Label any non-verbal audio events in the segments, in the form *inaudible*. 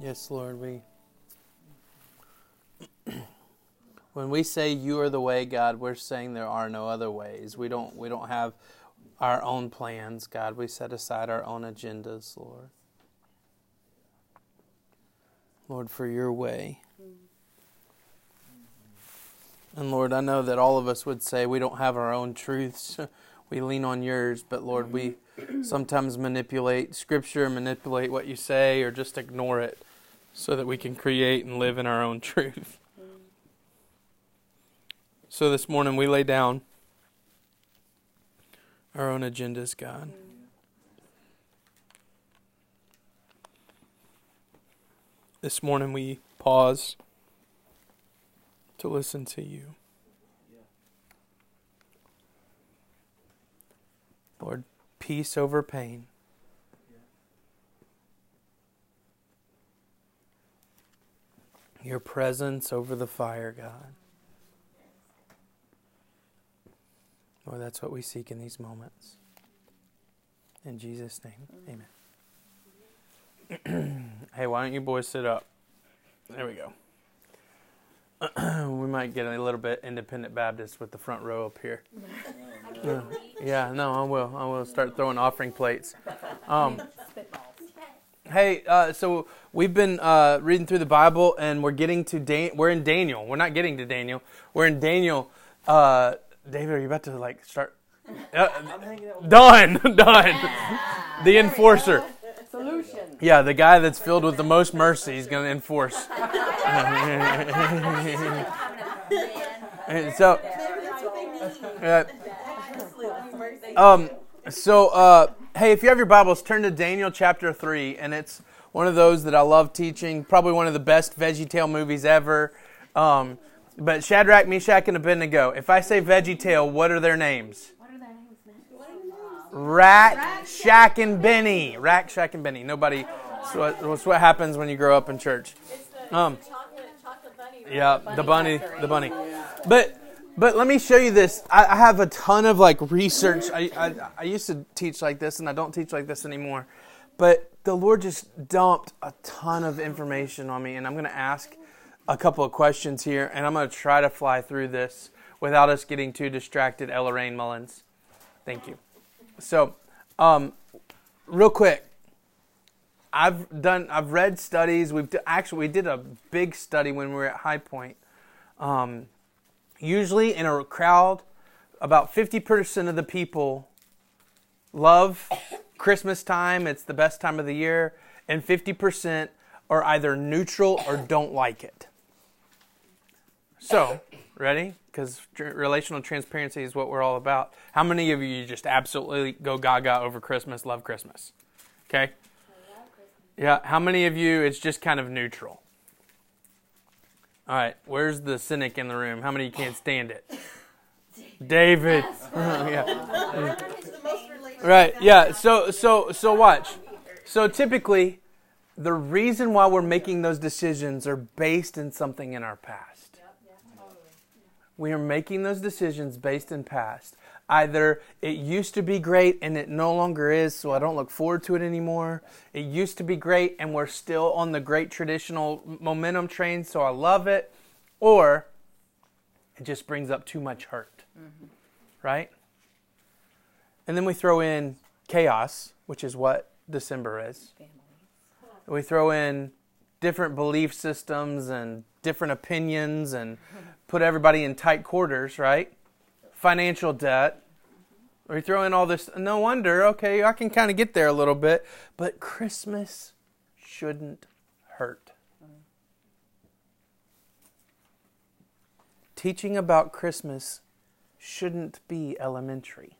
Yes, Lord, we *clears throat* when we say you are the way, God, we're saying there are no other ways. We don't we don't have our own plans, God. We set aside our own agendas, Lord. Lord, for your way. And Lord, I know that all of us would say we don't have our own truths. *laughs* we lean on yours, but Lord, we sometimes manipulate scripture, manipulate what you say, or just ignore it so that we can create and live in our own truth. So this morning we lay down our own agendas, God. This morning we pause to listen to you. Lord, peace over pain. Your presence over the fire, God. Lord, that's what we seek in these moments. In Jesus' name, amen. *clears throat* hey, why don't you boys sit up? There we go. *clears throat* we might get a little bit independent Baptist with the front row up here. *laughs* Yeah, yeah no, I will. I will start throwing offering plates. Um, hey, uh, so we've been uh, reading through the Bible, and we're getting to Dan- we're in Daniel. We're not getting to Daniel. We're in Daniel. Uh, David, are you about to like start? Uh, done, *laughs* done. The enforcer. Solution. Yeah, the guy that's filled with the most mercy is going to enforce. *laughs* *laughs* So, uh, um, so uh, hey, if you have your Bibles, turn to Daniel chapter three, and it's one of those that I love teaching. Probably one of the best Veggie Tale movies ever. Um, but Shadrach, Meshach, and Abednego. If I say Veggie Tale, what are their names? What are their names? Rack, Shack, and Benny. Rat, Shack, and Benny. Nobody. That's what, that's what happens when you grow up in church. Um, yeah, the bunny, the bunny. But but let me show you this. I, I have a ton of like research. I, I I used to teach like this, and I don't teach like this anymore. But the Lord just dumped a ton of information on me, and I'm going to ask a couple of questions here, and I'm going to try to fly through this without us getting too distracted. Ella Rain Mullins, thank you. So, um, real quick, I've done, I've read studies. We've actually we did a big study when we were at High Point. Um, usually in a crowd, about 50% of the people love Christmas time. It's the best time of the year, and 50% are either neutral or don't like it. So, ready? Because tr- relational transparency is what we're all about. How many of you just absolutely go gaga over Christmas, love Christmas? Okay? Yeah, how many of you it's just kind of neutral? All right, where's the cynic in the room? How many can't stand it? *laughs* David. *laughs* yeah. Right. Yeah. So so so watch. So typically the reason why we're making those decisions are based in something in our past. We are making those decisions based in past. Either it used to be great and it no longer is, so I don't look forward to it anymore. It used to be great and we're still on the great traditional momentum train, so I love it. Or it just brings up too much hurt. Mm-hmm. Right? And then we throw in chaos, which is what December is. We throw in different belief systems and different opinions and *laughs* put everybody in tight quarters, right? Financial debt. We throw in all this. No wonder, okay, I can kind of get there a little bit. But Christmas shouldn't hurt. Teaching about Christmas shouldn't be elementary.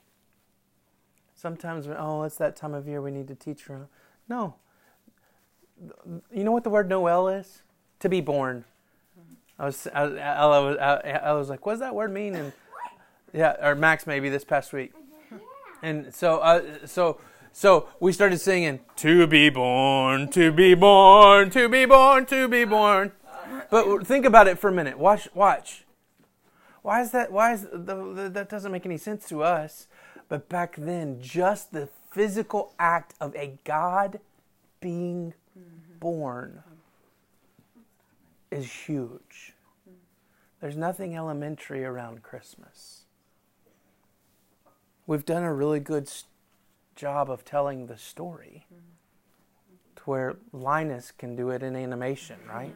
Sometimes, oh, it's that time of year we need to teach from. No. You know what the word Noel is? To be born. I was, I, Ella was, I was like, what does that word mean? And yeah, or Max maybe this past week. Mm-hmm. And so, uh, so, so we started singing, "To be born, to be born, to be born, to be born." But think about it for a minute. Watch, watch. Why is that? Why is the, the, that doesn't make any sense to us? But back then, just the physical act of a God being mm-hmm. born is huge. Mm-hmm. There's nothing elementary around Christmas. We've done a really good job of telling the story to where Linus can do it in animation, right?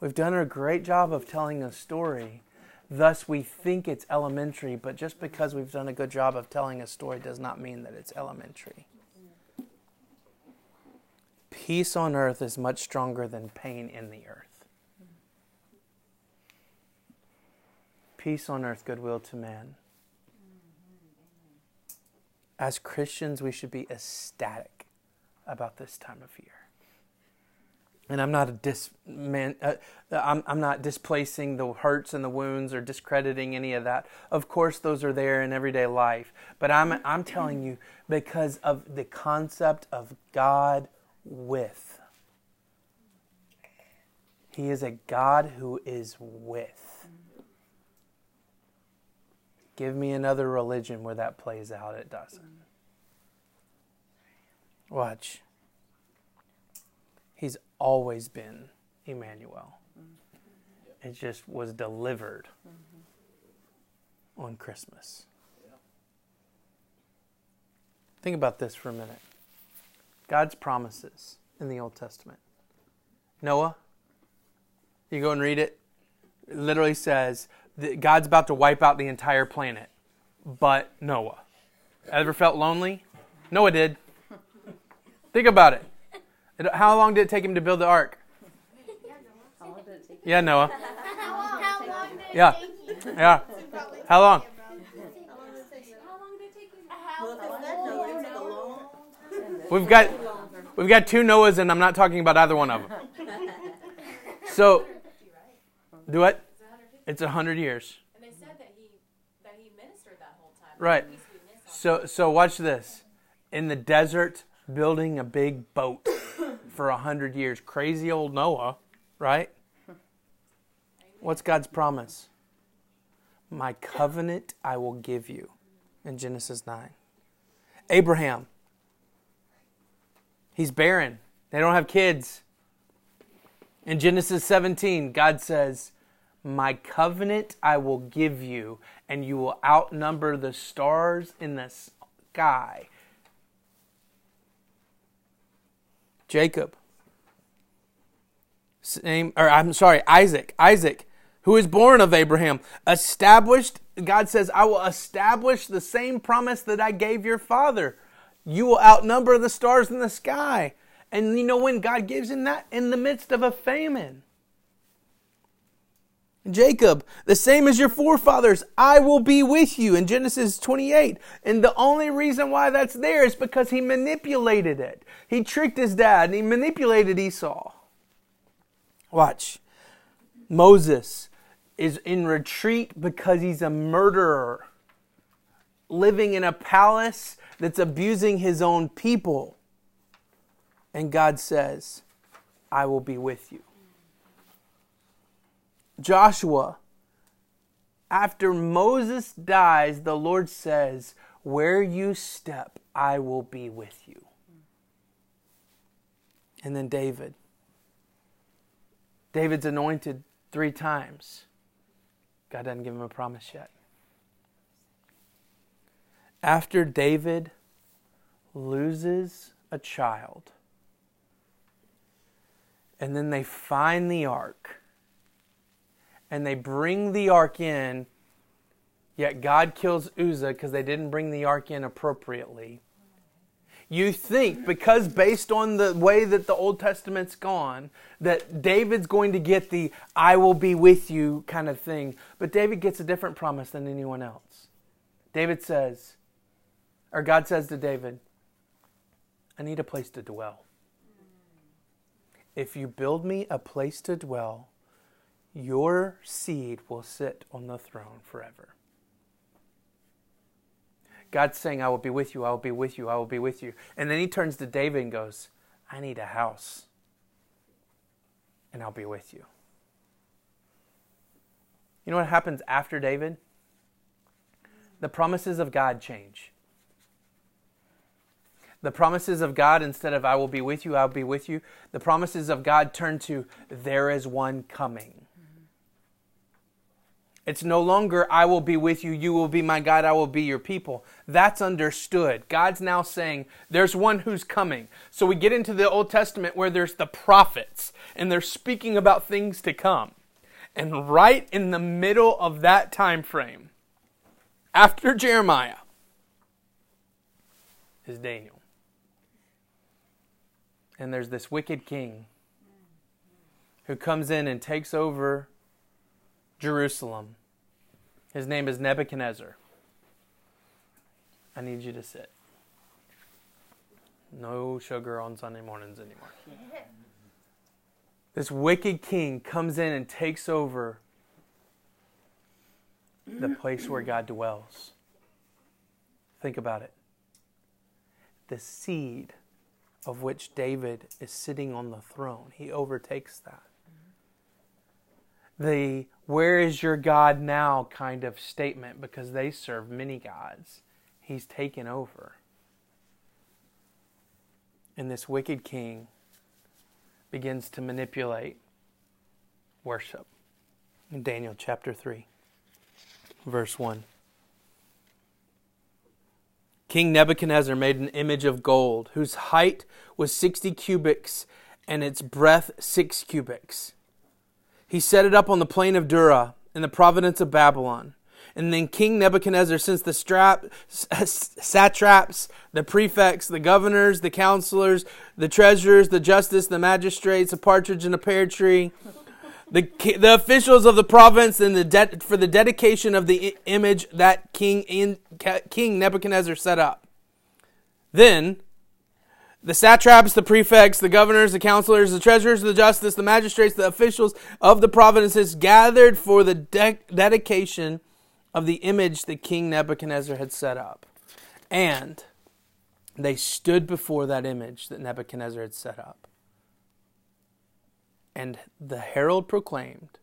We've done a great job of telling a story. Thus, we think it's elementary, but just because we've done a good job of telling a story does not mean that it's elementary. Peace on earth is much stronger than pain in the earth. Peace on earth, goodwill to man. As Christians, we should be ecstatic about this time of year. And I'm not a dis man, uh, I'm, I'm not displacing the hurts and the wounds or discrediting any of that. Of course, those are there in everyday life. But I'm, I'm telling you because of the concept of God with. He is a God who is with. Give me another religion where that plays out. It doesn't. Watch. He's always been Emmanuel. It just was delivered on Christmas. Think about this for a minute. God's promises in the Old Testament. Noah, you go and read it. It literally says, God's about to wipe out the entire planet, but Noah. Ever felt lonely? Noah did. Think about it. How long did it take him to build the ark? Yeah, Noah. Yeah. Yeah. How long? We've got we've got two Noahs, and I'm not talking about either one of them. So, do what? It's a hundred years. And they said that he that he ministered that whole time. Right. So so watch this. In the desert, building a big boat *coughs* for a hundred years. Crazy old Noah, right? What's God's promise? My covenant I will give you in Genesis 9. Abraham, he's barren. They don't have kids. In Genesis 17, God says, my covenant I will give you, and you will outnumber the stars in the sky. Jacob. Same, or I'm sorry, Isaac. Isaac, who is born of Abraham, established, God says, I will establish the same promise that I gave your father. You will outnumber the stars in the sky. And you know when God gives him that? In the midst of a famine. Jacob, the same as your forefathers, I will be with you in Genesis 28. And the only reason why that's there is because he manipulated it. He tricked his dad and he manipulated Esau. Watch. Moses is in retreat because he's a murderer, living in a palace that's abusing his own people. And God says, I will be with you. Joshua, after Moses dies, the Lord says, Where you step, I will be with you. And then David. David's anointed three times. God doesn't give him a promise yet. After David loses a child, and then they find the ark, and they bring the ark in, yet God kills Uzzah because they didn't bring the ark in appropriately. You think, because based on the way that the Old Testament's gone, that David's going to get the I will be with you kind of thing. But David gets a different promise than anyone else. David says, or God says to David, I need a place to dwell. If you build me a place to dwell, your seed will sit on the throne forever. God's saying, I will be with you, I will be with you, I will be with you. And then he turns to David and goes, I need a house, and I'll be with you. You know what happens after David? The promises of God change. The promises of God, instead of I will be with you, I'll be with you, the promises of God turn to there is one coming. It's no longer, I will be with you, you will be my God, I will be your people. That's understood. God's now saying, there's one who's coming. So we get into the Old Testament where there's the prophets, and they're speaking about things to come. And right in the middle of that time frame, after Jeremiah, is Daniel. And there's this wicked king who comes in and takes over Jerusalem. His name is Nebuchadnezzar. I need you to sit. No sugar on Sunday mornings anymore. This wicked king comes in and takes over the place where God dwells. Think about it. The seed of which David is sitting on the throne, he overtakes that the where is your God now kind of statement because they serve many gods. He's taken over. And this wicked king begins to manipulate worship. In Daniel chapter 3, verse 1. King Nebuchadnezzar made an image of gold whose height was 60 cubits and its breadth 6 cubits he set it up on the plain of Dura in the province of Babylon. And then King Nebuchadnezzar sent the strap, satraps, the prefects, the governors, the counselors, the treasurers, the justice, the magistrates, a partridge in a pear tree, the, the officials of the province, and the de- for the dedication of the image that King, in, King Nebuchadnezzar set up. Then the satraps, the prefects, the governors, the counselors, the treasurers, the justice, the magistrates, the officials of the provinces gathered for the de- dedication of the image that King Nebuchadnezzar had set up. And they stood before that image that Nebuchadnezzar had set up. And the herald proclaimed,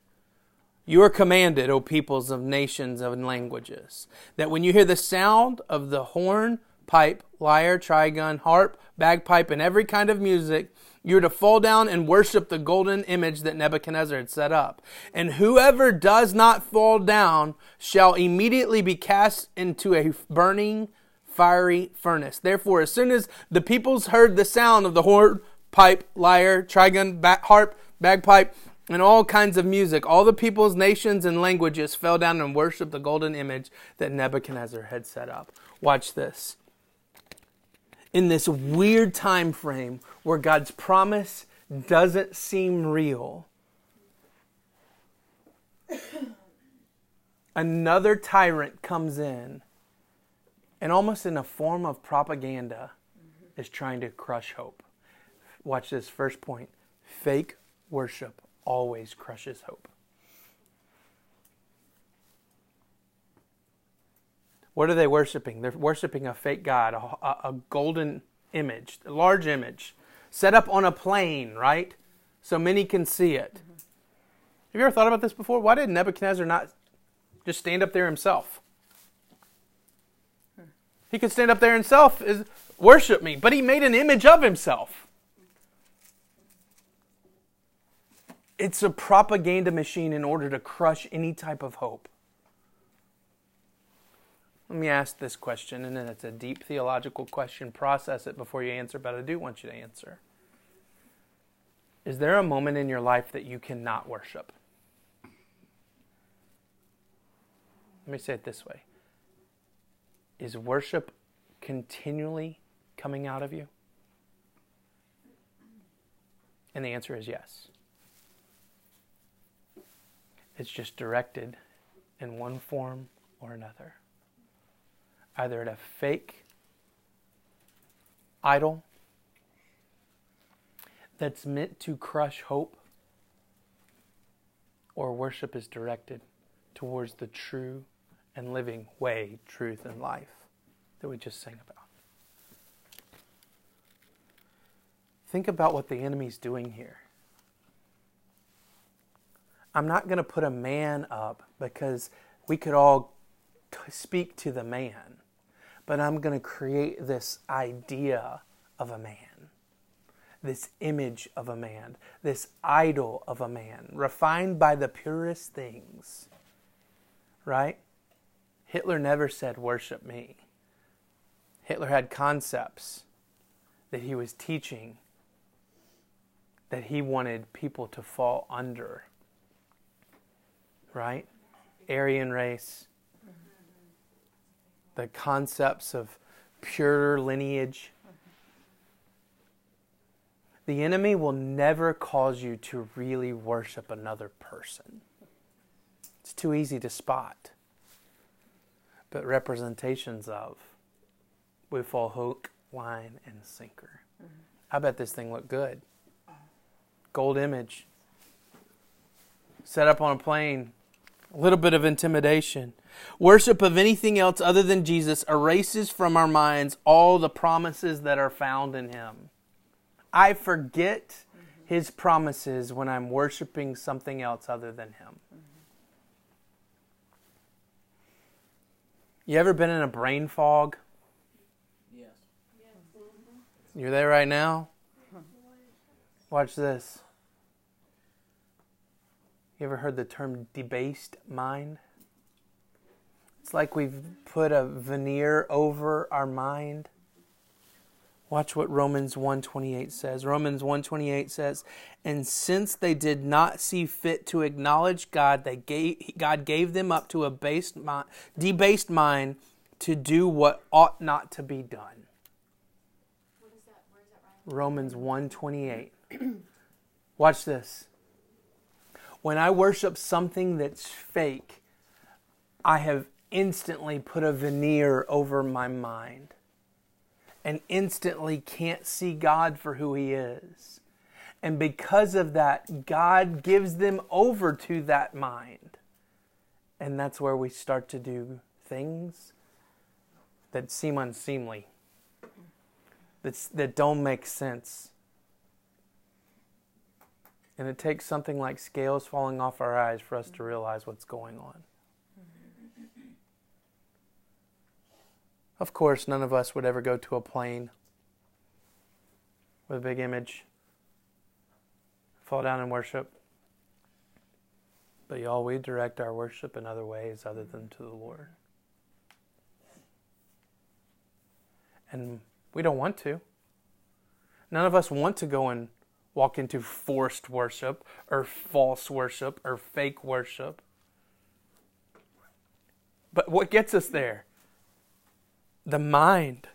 You are commanded, O peoples of nations and languages, that when you hear the sound of the horn, pipe, lyre, trigon, harp, bagpipe, and every kind of music, you're to fall down and worship the golden image that Nebuchadnezzar had set up. And whoever does not fall down shall immediately be cast into a burning, fiery furnace. Therefore, as soon as the peoples heard the sound of the horn, pipe, lyre, trigon, harp, bagpipe, and all kinds of music, all the peoples, nations, and languages fell down and worshiped the golden image that Nebuchadnezzar had set up. Watch this in this weird time frame where God's promise doesn't seem real. *coughs* Another tyrant comes in and almost in a form of propaganda is trying to crush hope. Watch this first point. Fake worship always crushes hope. What are they worshiping? They're worshiping a fake God, a, a, golden image, a large image, set up on a plain, right? So many can see it. Mm-hmm. Have you ever thought about this before? Why did Nebuchadnezzar not just stand up there himself? Hmm. He could stand up there himself, is worship me, but he made an image of himself. It's a propaganda machine in order to crush any type of hope. Let me ask this question, and then it's a deep theological question. Process it before you answer, but I do want you to answer. Is there a moment in your life that you cannot worship? Let me say it this way Is worship continually coming out of you? And the answer is yes. It's just directed in one form or another either at a fake idol that's meant to crush hope, or worship is directed towards the true and living way, truth, and life that we just sang about. Think about what the enemy's doing here. I'm not going to put a man up because we could all speak to the man but I'm going to create this idea of a man, this image of a man, this idol of a man, refined by the purest things. Right? Hitler never said, Worship me. Hitler had concepts that he was teaching that he wanted people to fall under. Right? Aryan race, the concepts of pure lineage. The enemy will never cause you to really worship another person. It's too easy to spot. But representations of, we fall hook, line, and sinker. Mm-hmm. I bet this thing looked good. Gold image. Set up on a plain. A little bit of intimidation. Worship of anything else other than Jesus erases from our minds all the promises that are found in Him. I forget. His promises when I'm worshiping something else other than Him. You ever been in a brain fog? Yes. You're there right now? Watch this. You ever heard the term debased mind? It's like we've put a veneer over our mind. Watch what Romans 1:28 says. Romans 1:28 says, "And since they did not see fit to acknowledge God, they gave, God gave them up to a based mind, debased mind to do what ought not to be done." Romans 1:28. *clears throat* Watch this. When I worship something that's fake, I have instantly put a veneer over my mind and instantly can't see God for who He is. And because of that, God gives them over to that mind. And that's where we start to do things that seem unseemly, that's, that don't make sense. And it takes something like scales falling off our eyes for us to realize what's going on. Of course, none of us would ever go to a plain with a big image, fall down and worship. But y'all, we direct our worship in other ways other than to the Lord. And we don't want to. None of us want to go and walk into forced worship or false worship or fake worship. But what gets us there? The mind.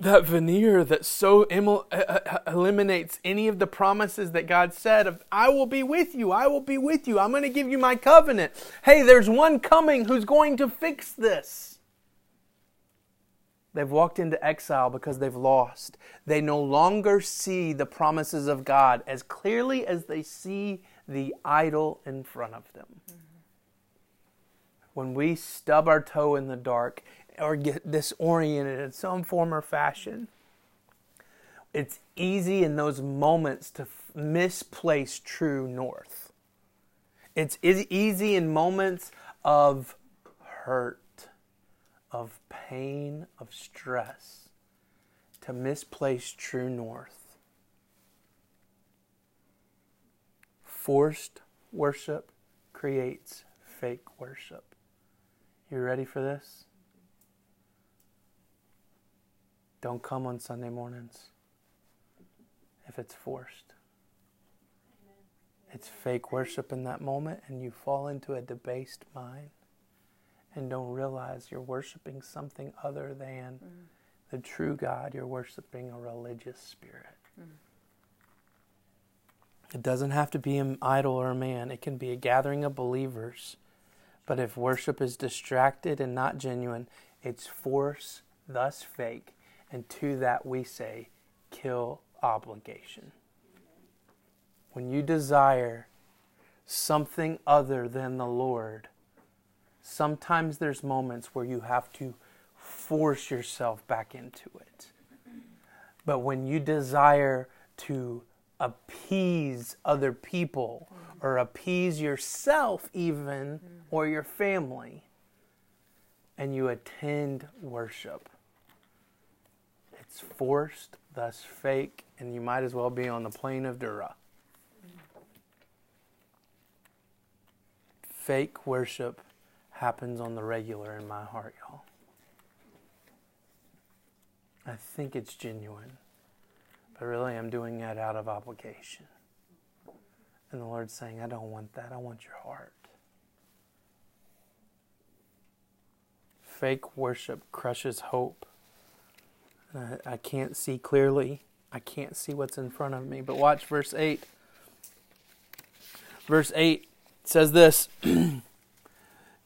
That veneer that so uh, uh, eliminates any of the promises that God said of, I will be with you, I will be with you, I'm going to give you my covenant. Hey, there's one coming who's going to fix this. They've walked into exile because they've lost. They no longer see the promises of God as clearly as they see the idol in front of them. Mm-hmm. When we stub our toe in the dark or get disoriented in some form or fashion. It's easy in those moments to f- misplace true north. It's easy in moments of hurt, of pain, of stress to misplace true north. Forced worship creates fake worship. You ready for this? Don't come on Sunday mornings if it's forced. It's fake worship in that moment, and you fall into a debased mind and don't realize you're worshiping something other than mm. the true God. You're worshiping a religious spirit. Mm. It doesn't have to be an idol or a man, it can be a gathering of believers. But if worship is distracted and not genuine, it's force, thus fake, and to that we say, kill obligation. When you desire something other than the Lord, sometimes there's moments where you have to force yourself back into it. But when you desire to appease other people or appease yourself, even, or your family, and you attend worship, It's forced, thus fake, and you might as well be on the plain of Dura. Fake worship happens on the regular in my heart, y'all. I think it's genuine, but really I'm doing it out of obligation. And the Lord's saying, I don't want that. I want your heart. Fake worship crushes hope. I, I can't see clearly. I can't see what's in front of me. But watch verse 8. Verse 8 says this *clears throat*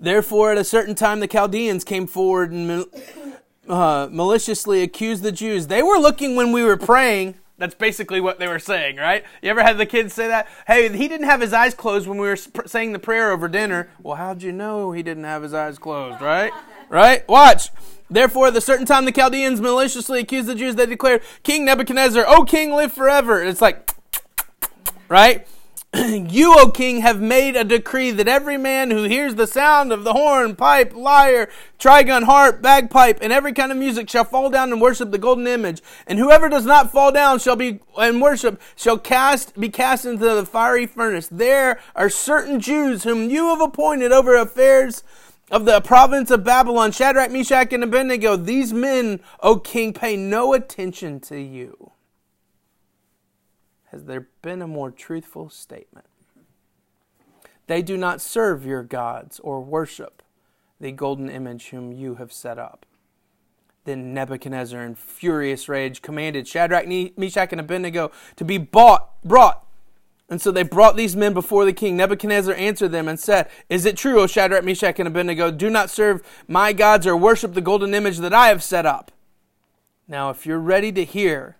Therefore, at a certain time, the Chaldeans came forward and *coughs* uh, maliciously accused the Jews. They were looking when we were praying. That's basically what they were saying, right? You ever had the kids say that? Hey, he didn't have his eyes closed when we were saying the prayer over dinner. Well, how'd you know he didn't have his eyes closed, right? Right? Watch. Therefore, at the certain time, the Chaldeans maliciously accused the Jews. They declared, King Nebuchadnezzar, O king, live forever. And it's like, *tsk* *tsk* right? *clears throat* you, O king, have made a decree that every man who hears the sound of the horn, pipe, lyre, trigon, harp, bagpipe, and every kind of music shall fall down and worship the golden image. And whoever does not fall down shall be and worship shall cast be cast into the fiery furnace. There are certain Jews whom you have appointed over affairs of the province of Babylon, Shadrach, Meshach, and Abednego. These men, O king, pay no attention to you. Has there been a more truthful statement? They do not serve your gods or worship the golden image whom you have set up. Then Nebuchadnezzar, in furious rage, commanded Shadrach, Meshach, and Abednego to be bought, brought. And so they brought these men before the king. Nebuchadnezzar answered them and said, Is it true, O Shadrach, Meshach, and Abednego, do not serve my gods or worship the golden image that I have set up? Now, if you're ready to hear,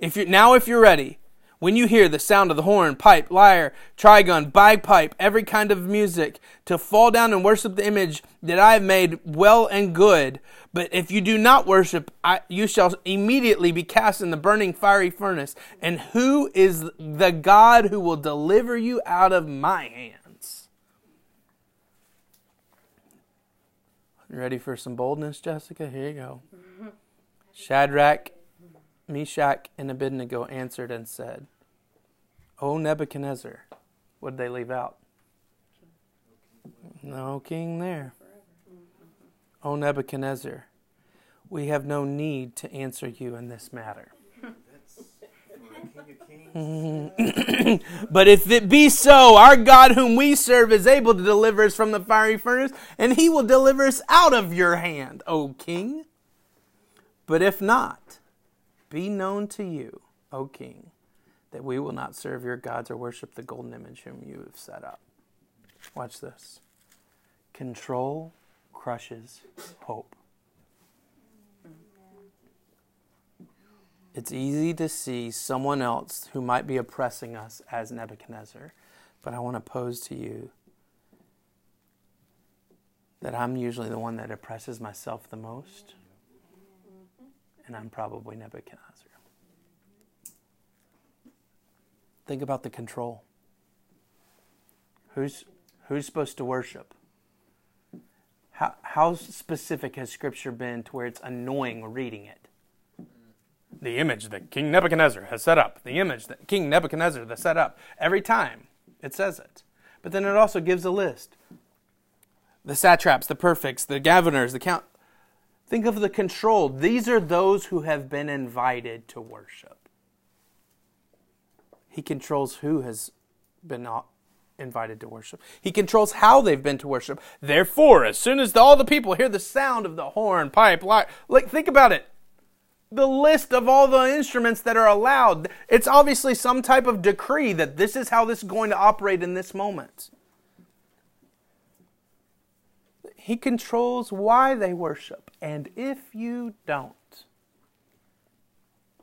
if you now if you're ready, when you hear the sound of the horn, pipe, lyre, trigon, bagpipe, every kind of music, to fall down and worship the image that I have made well and good. But if you do not worship, I, you shall immediately be cast in the burning fiery furnace. And who is the God who will deliver you out of my hands? Ready for some boldness, Jessica? Here you go. *laughs* Shadrach, Meshach and Abednego answered and said, O Nebuchadnezzar, what did they leave out? No king there. O Nebuchadnezzar, we have no need to answer you in this matter. *laughs* but if it be so, our God whom we serve is able to deliver us from the fiery furnace, and he will deliver us out of your hand, O king. But if not, be known to you, O king, that we will not serve your gods or worship the golden image whom you have set up. Watch this. Control crushes hope. It's easy to see someone else who might be oppressing us as Nebuchadnezzar, but I want to pose to you that I'm usually the one that oppresses myself the most and I'm probably Nebuchadnezzar. Think about the control. Who's, who's supposed to worship? How, how specific has Scripture been to where it's annoying reading it? The image that King Nebuchadnezzar has set up, the image that King Nebuchadnezzar has set up. Every time it says it. But then it also gives a list the satraps, the prefects, the governors, the count. Think of the control. These are those who have been invited to worship. He controls who has been invited to worship. He controls how they've been to worship. Therefore, as soon as all the people hear the sound of the horn, pipe, lyre, like think about it. The list of all the instruments that are allowed. It's obviously some type of decree that this is how this is going to operate in this moment. He controls why they worship. And if you don't,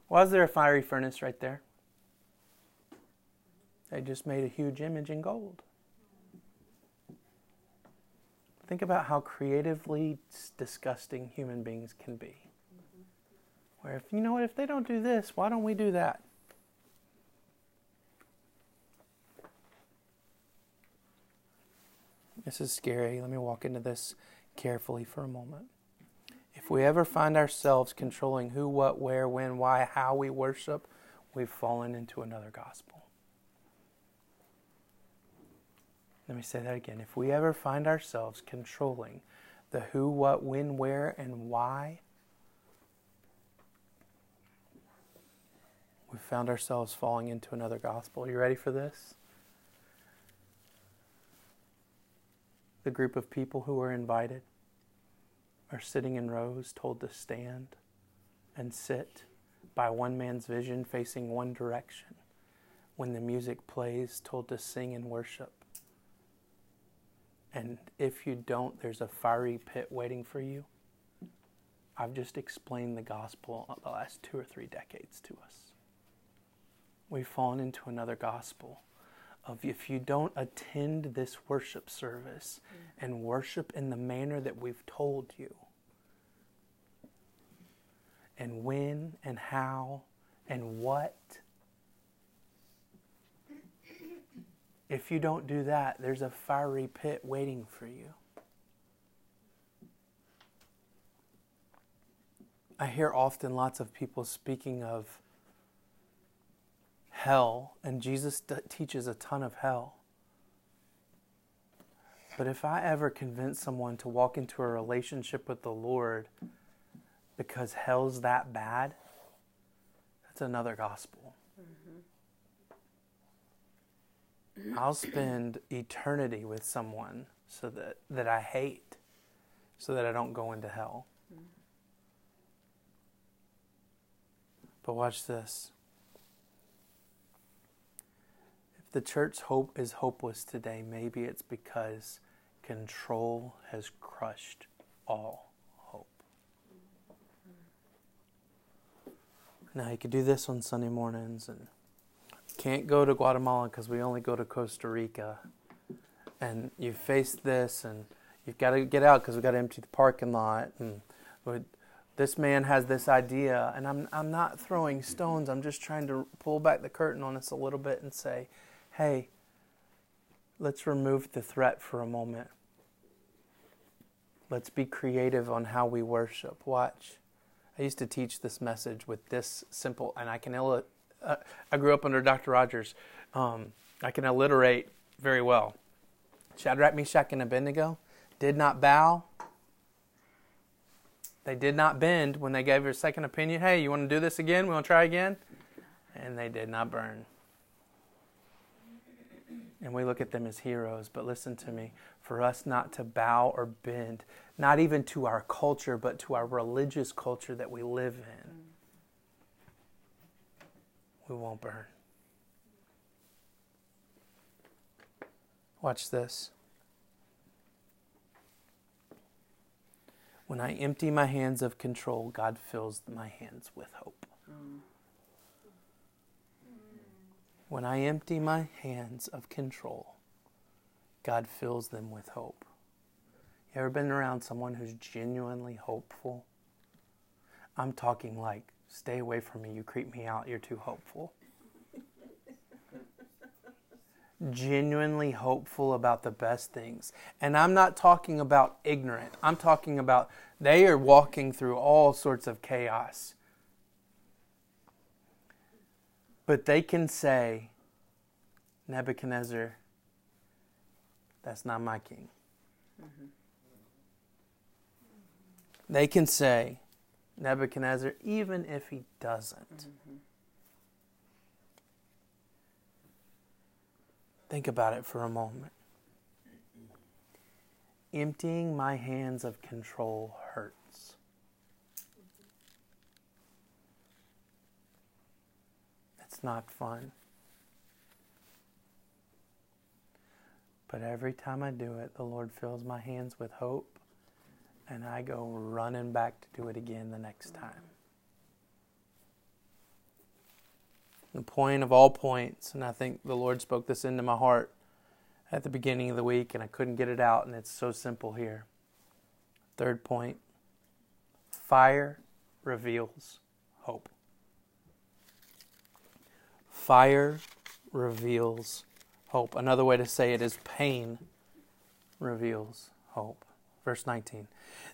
was there a fiery furnace right there? They just made a huge image in gold. Think about how creatively disgusting human beings can be. Where if you know what, if they don't do this, why don't we do that? This is scary. Let me walk into this carefully for a moment. If we ever find ourselves controlling who, what, where, when, why, how we worship, we've fallen into another gospel. Let me say that again. If we ever find ourselves controlling the who, what, when, where, and why, we've found ourselves falling into another gospel. Are you ready for this? The group of people who are invited are sitting in rows, told to stand and sit by one man's vision facing one direction. When the music plays, told to sing and worship. And if you don't, there's a fiery pit waiting for you. I've just explained the gospel the last two or three decades to us. We've fallen into another gospel of if you don't attend this worship service mm. and worship in the manner that we've told you, and when and how and what, if you don't do that, there's a fiery pit waiting for you. I hear often lots of people speaking of hell, and Jesus teaches a ton of hell. But if I ever convince someone to walk into a relationship with the Lord because hell's that bad, that's another gospel. Mm-hmm. I'll spend eternity with someone so that, that I hate, so that I don't go into hell. Mm-hmm. But watch this. The church hope is hopeless today, maybe it's because control has crushed all hope. Now you could do this on Sunday mornings and can't go to Guatemala because we only go to Costa Rica. And you face this and you've got to get out because we've got to empty the parking lot and this man has this idea and I'm I'm not throwing stones. I'm just trying to pull back the curtain on us a little bit and say, hey, let's remove the threat for a moment. Let's be creative on how we worship. Watch. I used to teach this message with this simple, and I can, illu- uh, I grew up under Dr. Rogers. Um, I can alliterate very well. Shadrach, Meshach, and Abednego did not bow. They did not bend when they gave their second opinion. Hey, you want to do this again? We want to try again? And they did not burn and we look at them as heroes. But listen to me for us not to bow or bend, not even to our culture, but to our religious culture that we live in, we won't burn. Watch this. When I empty my hands of control, God fills my hands with hope. Mm. When I empty my hands of control, God fills them with hope. You ever been around someone who's genuinely hopeful? I'm talking like, stay away from me, you creep me out, you're too hopeful. *laughs* genuinely hopeful about the best things. And I'm not talking about ignorant, I'm talking about they are walking through all sorts of chaos but they can say, Nebuchadnezzar, that's not my king. Mm-hmm. They can say, Nebuchadnezzar, even if he doesn't. Mm-hmm. Think about it for a moment. Emptying my hands of control hurts. Not fun. But every time I do it, the Lord fills my hands with hope, and I go running back to do it again the next time. The point of all points, and I think the Lord spoke this into my heart at the beginning of the week, and I couldn't get it out, and it's so simple here. Third point fire reveals hope. Fire reveals hope. Another way to say it is pain reveals hope. Verse 19.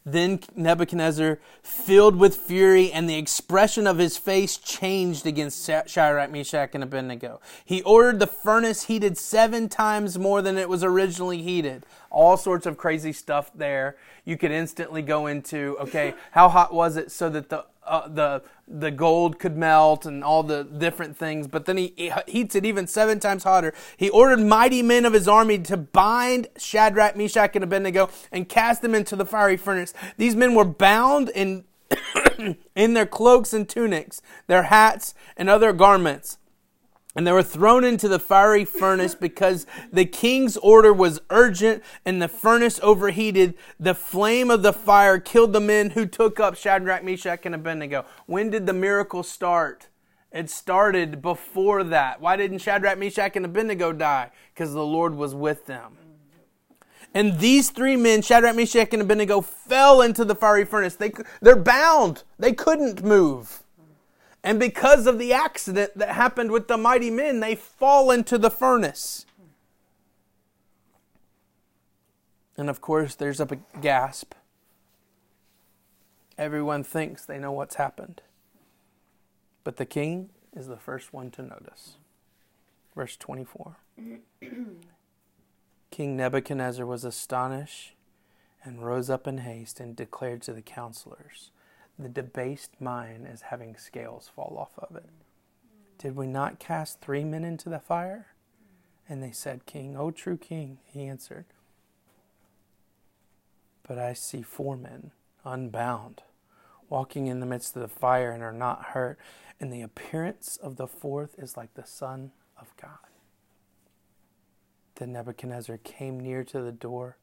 Then Nebuchadnezzar, filled with fury, and the expression of his face changed against Shadrach, Meshach, and Abednego. He ordered the furnace heated seven times more than it was originally heated. All sorts of crazy stuff there. You could instantly go into, okay, how hot was it so that the uh, the the gold could melt and all the different things. But then he, he heats it even seven times hotter. He ordered mighty men of his army to bind Shadrach, Meshach, and Abednego and cast them into the fiery furnace. These men were bound in *coughs* in their cloaks and tunics, their hats and other garments. And they were thrown into the fiery furnace because the king's order was urgent and the furnace overheated. The flame of the fire killed the men who took up Shadrach, Meshach, and Abednego. When did the miracle start? It started before that. Why didn't Shadrach, Meshach, and Abednego die? Because the Lord was with them. And these three men, Shadrach, Meshach, and Abednego, fell into the fiery furnace. They, they're bound. They couldn't move. And because of the accident that happened with the mighty men, they fall into the furnace. And of course, there's a gasp. Everyone thinks they know what's happened. But the king is the first one to notice. Verse 24 *clears throat* King Nebuchadnezzar was astonished and rose up in haste and declared to the counselors the debased mind is having scales fall off of it. Did we not cast three men into the fire? And they said, King, O true king, he answered. But I see four men unbound, walking in the midst of the fire and are not hurt, and the appearance of the fourth is like the Son of God. Then Nebuchadnezzar came near to the door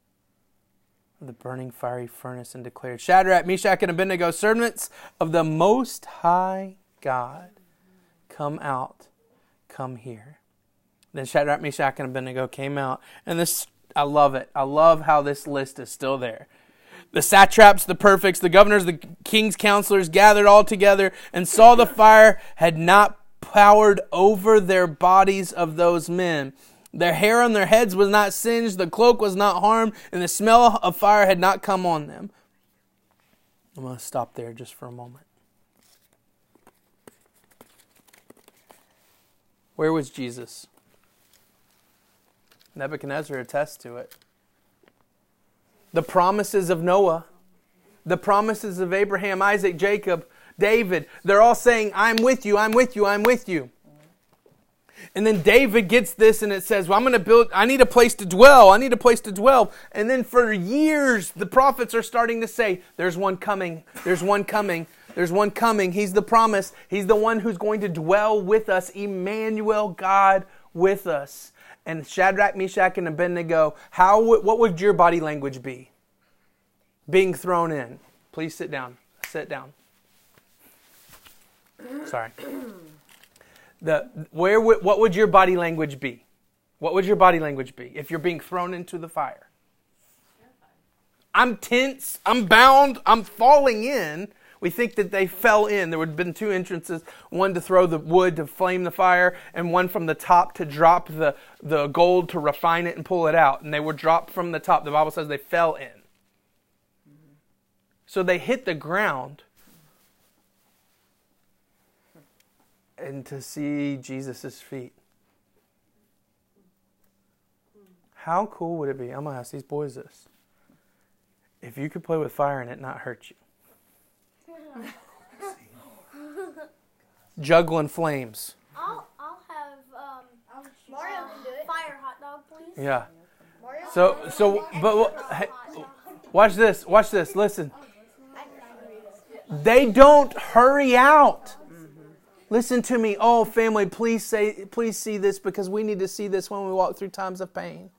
the burning fiery furnace and declared, Shadrach, Meshach, and Abednego, servants of the Most High God, come out, come here. Then Shadrach, Meshach, and Abednego came out, and this, I love it. I love how this list is still there. The satraps, the prefects, the governors, the king's counselors gathered all together and saw the fire had not powered over their bodies of those men their hair on their heads was not singed, the cloak was not harmed, and the smell of fire had not come on them. I'm going to stop there just for a moment. Where was Jesus? Nebuchadnezzar attests to it. The promises of Noah, the promises of Abraham, Isaac, Jacob, David, they're all saying, I'm with you, I'm with you, I'm with you. And then David gets this and it says, Well, I'm going to build, I need a place to dwell. I need a place to dwell. And then for years, the prophets are starting to say, There's one coming. There's one coming. There's one coming. He's the promise. He's the one who's going to dwell with us. Emmanuel, God with us. And Shadrach, Meshach, and Abednego, how, what would your body language be? Being thrown in. Please sit down. Sit down. Sorry *clears throat* the where what would your body language be? What would your body language be if you're being thrown into the fire? I'm tense, I'm bound, I'm falling in. We think that they fell in. There would have been two entrances one to throw the wood to flame the fire, and one from the top to drop the, the gold to refine it and pull it out. And they were dropped from the top. The Bible says they fell in. So they hit the ground and to see Jesus' feet. How cool would it be? I'm going to ask these boys this. If you could play with fire and it not hurt you. Juggling flames. I'll, I'll have um, Mario do it. fire hot dog, please. Yeah. So, so, but hey, watch this. Watch this. Listen. They don't hurry out. Listen to me, oh family, please say please see this because we need to see this when we walk through times of pain.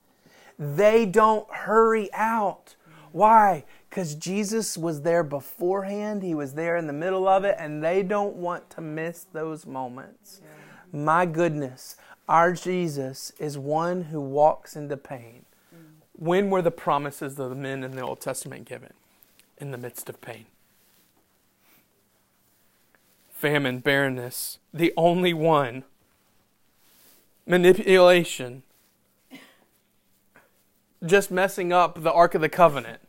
They don't hurry out. Why? Because Jesus was there beforehand, He was there in the middle of it, and they don't want to miss those moments. Yeah. My goodness, our Jesus is one who walks into pain. Mm. When were the promises of the men in the Old Testament given? In the midst of pain famine, barrenness, the only one, manipulation, just messing up the Ark of the Covenant.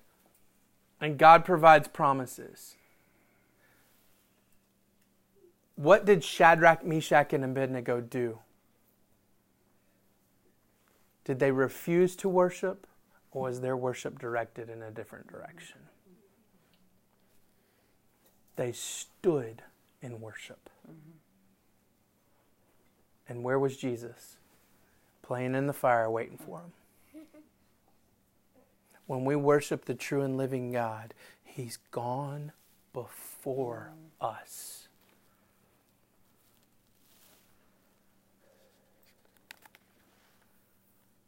and God provides promises. What did Shadrach, Meshach, and Abednego do? Did they refuse to worship, or was their worship directed in a different direction? They stood in worship. Mm-hmm. And where was Jesus? Playing in the fire, waiting for him. when we worship the true and living God, He's gone before us.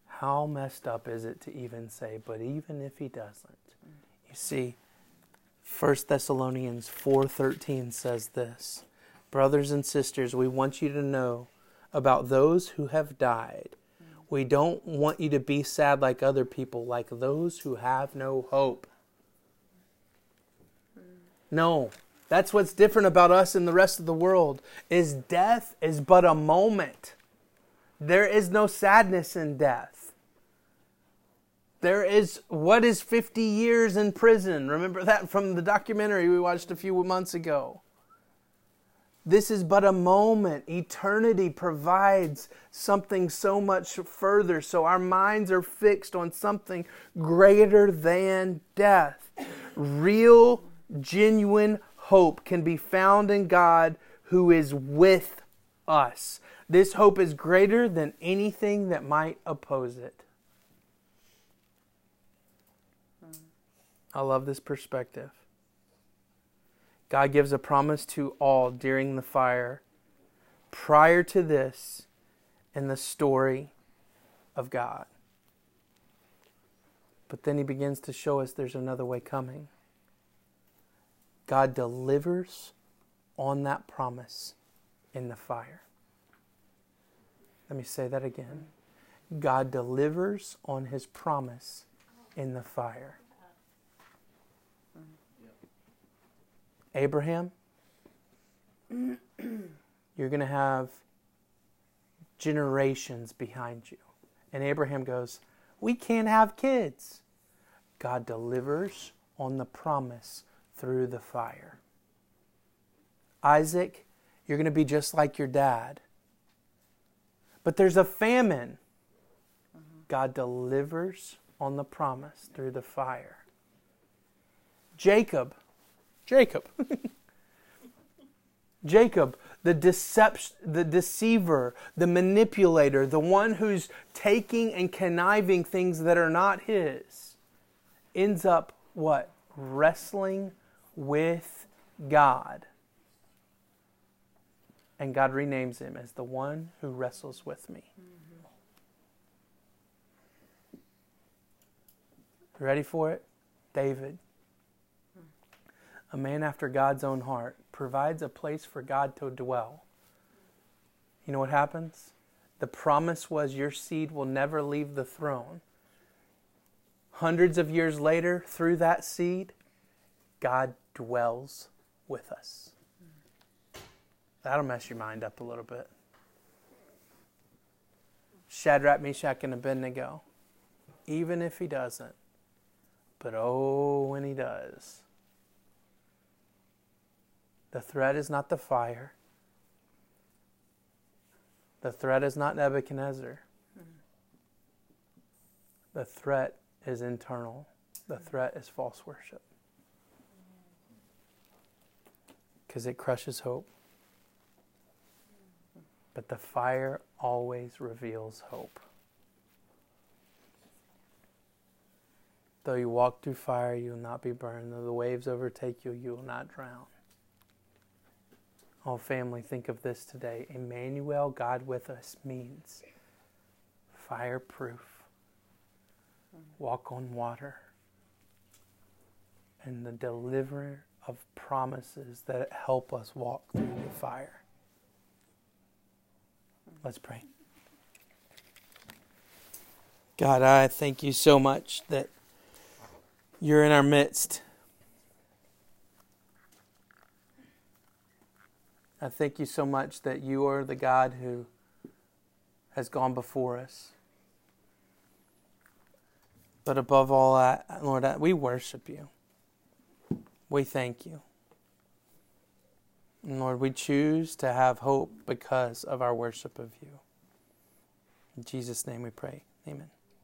How messed up is it to even say, but even if he doesn't? You see, 1 Thessalonians 4:13 says this, Brothers and sisters, we want you to know about those who have died. We don't want you to be sad like other people, like those who have no hope. No, that's what's different about us and the rest of the world is death is but a moment. There is no sadness in death. There is what is 50 years in prison? Remember that from the documentary we watched a few months ago. This is but a moment. Eternity provides something so much further. So our minds are fixed on something greater than death. Real, genuine hope can be found in God who is with us. This hope is greater than anything that might oppose it. I love this perspective. God gives a promise to all during the fire. Prior to this, in the story of God. But then he begins to show us there's another way coming. God delivers on that promise in the fire. Let me say that again. God delivers on his promise in the fire. Abraham, you're going to have generations behind you. And Abraham goes, We can't have kids. God delivers on the promise through the fire. Isaac, you're going to be just like your dad. But there's a famine. God delivers on the promise through the fire. Jacob, Jacob. *laughs* Jacob, the deception, the deceiver, the manipulator, the one who's taking and conniving things that are not his, ends up what? Wrestling with God. And God renames him as the one who wrestles with me. Mm-hmm. Ready for it? David a man after God's own heart, provides a place for God to dwell. You know what happens? The promise was your seed will never leave the throne. Hundreds of years later, through that seed, God dwells with us. That'll mess your mind up a little bit. Shadrach, Meshach, and Abednego. Even if he doesn't. But oh, when he does. The threat is not the fire. The threat is not Nebuchadnezzar. The threat is internal. The threat is false worship. Because it crushes hope. But the fire always reveals hope. Though you walk through fire, you will not be burned. Though the waves overtake you, you will not drown. Oh, family, think of this today. Emmanuel, God with us, means fireproof, walk on water, and the deliverer of promises that help us walk through the fire. Let's pray. God, I thank you so much that you're in our midst. I thank you so much that you are the God who has gone before us. But above all, I, Lord, I, we worship you. we thank you. And Lord, we choose to have hope because of our worship of you. In Jesus' name we pray. Amen.